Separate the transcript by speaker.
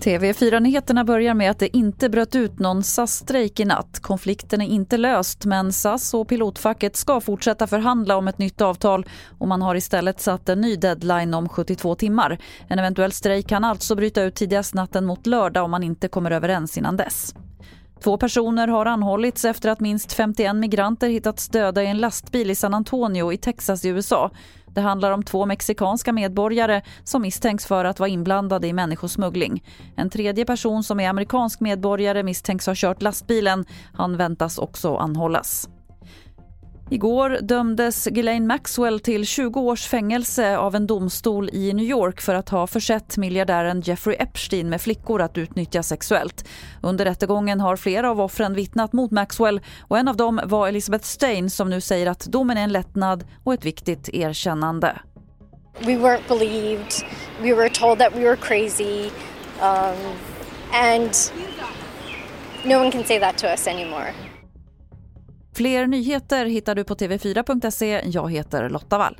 Speaker 1: TV4-nyheterna börjar med att det inte bröt ut någon SAS-strejk i natt. Konflikten är inte löst, men SAS och pilotfacket ska fortsätta förhandla om ett nytt avtal och man har istället satt en ny deadline om 72 timmar. En eventuell strejk kan alltså bryta ut tidigast natten mot lördag om man inte kommer överens innan dess. Två personer har anhållits efter att minst 51 migranter hittats döda i en lastbil i San Antonio i Texas i USA. Det handlar om två mexikanska medborgare som misstänks för att vara inblandade i människosmuggling. En tredje person som är amerikansk medborgare misstänks ha kört lastbilen. Han väntas också anhållas. Igår dömdes Ghislaine Maxwell till 20 års fängelse av en domstol i New York för att ha försett miljardären Jeffrey Epstein med flickor att utnyttja sexuellt. Under rättegången har flera av offren vittnat mot Maxwell och en av dem var Elizabeth Stein som nu säger att domen är en lättnad och ett viktigt erkännande.
Speaker 2: We weren't believed. We were told that we were crazy. Um, and no one can say that to us anymore.
Speaker 1: Fler nyheter hittar du på tv4.se. Jag heter Lotta Wall.